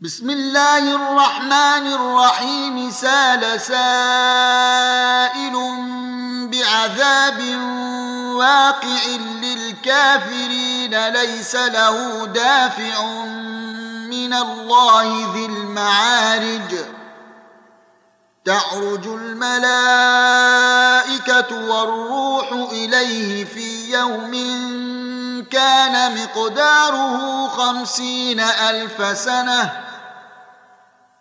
بسم الله الرحمن الرحيم. سال سائل بعذاب واقع للكافرين. ليس له دافع من الله ذي المعارج. تعرج الملائكة والروح إليه في يوم كان مقداره خمسين ألف سنة.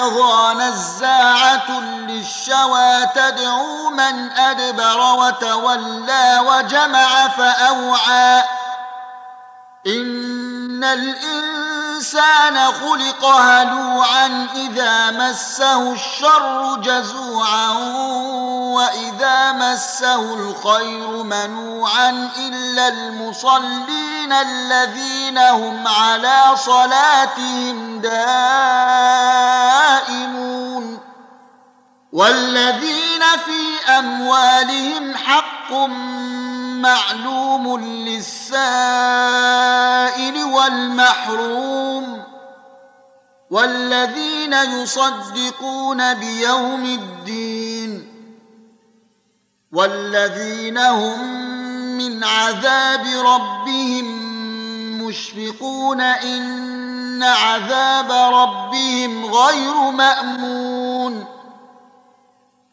لظى نزاعه للشوى تدعو من ادبر وتولى وجمع فاوعى ان الانسان خلق هلوعا إذا مسه الشر جزوعا وإذا مسه الخير منوعا إلا المصلين الذين هم على صلاتهم دائمون والذين في أموالهم حق معلوم للسائل والمحروم والذين يصدقون بيوم الدين والذين هم من عذاب ربهم مشفقون إن عذاب ربهم غير مأمون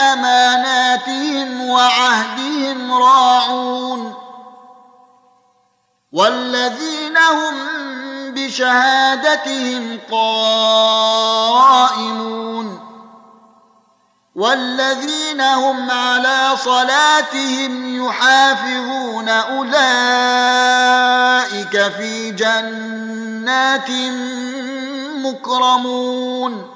لاماناتهم وعهدهم راعون والذين هم بشهادتهم قائمون والذين هم على صلاتهم يحافظون أولئك في جنات مكرمون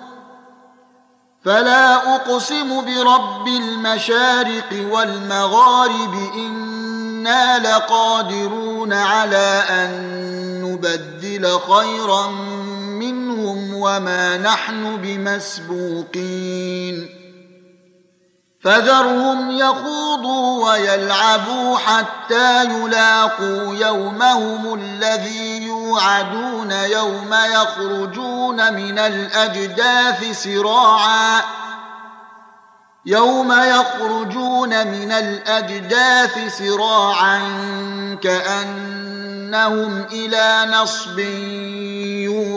فلا أقسم برب المشارق والمغارب إنا لقادرون على أن نبدل خيرا منهم وما نحن بمسبوقين. فذرهم يخوضوا ويلعبوا حتى يلاقوا يومهم الذي يوعدون يوم يخرجون من الأجداث سراعا. يوم يخرجون من الأجداث سراعا كأنهم إلى نصب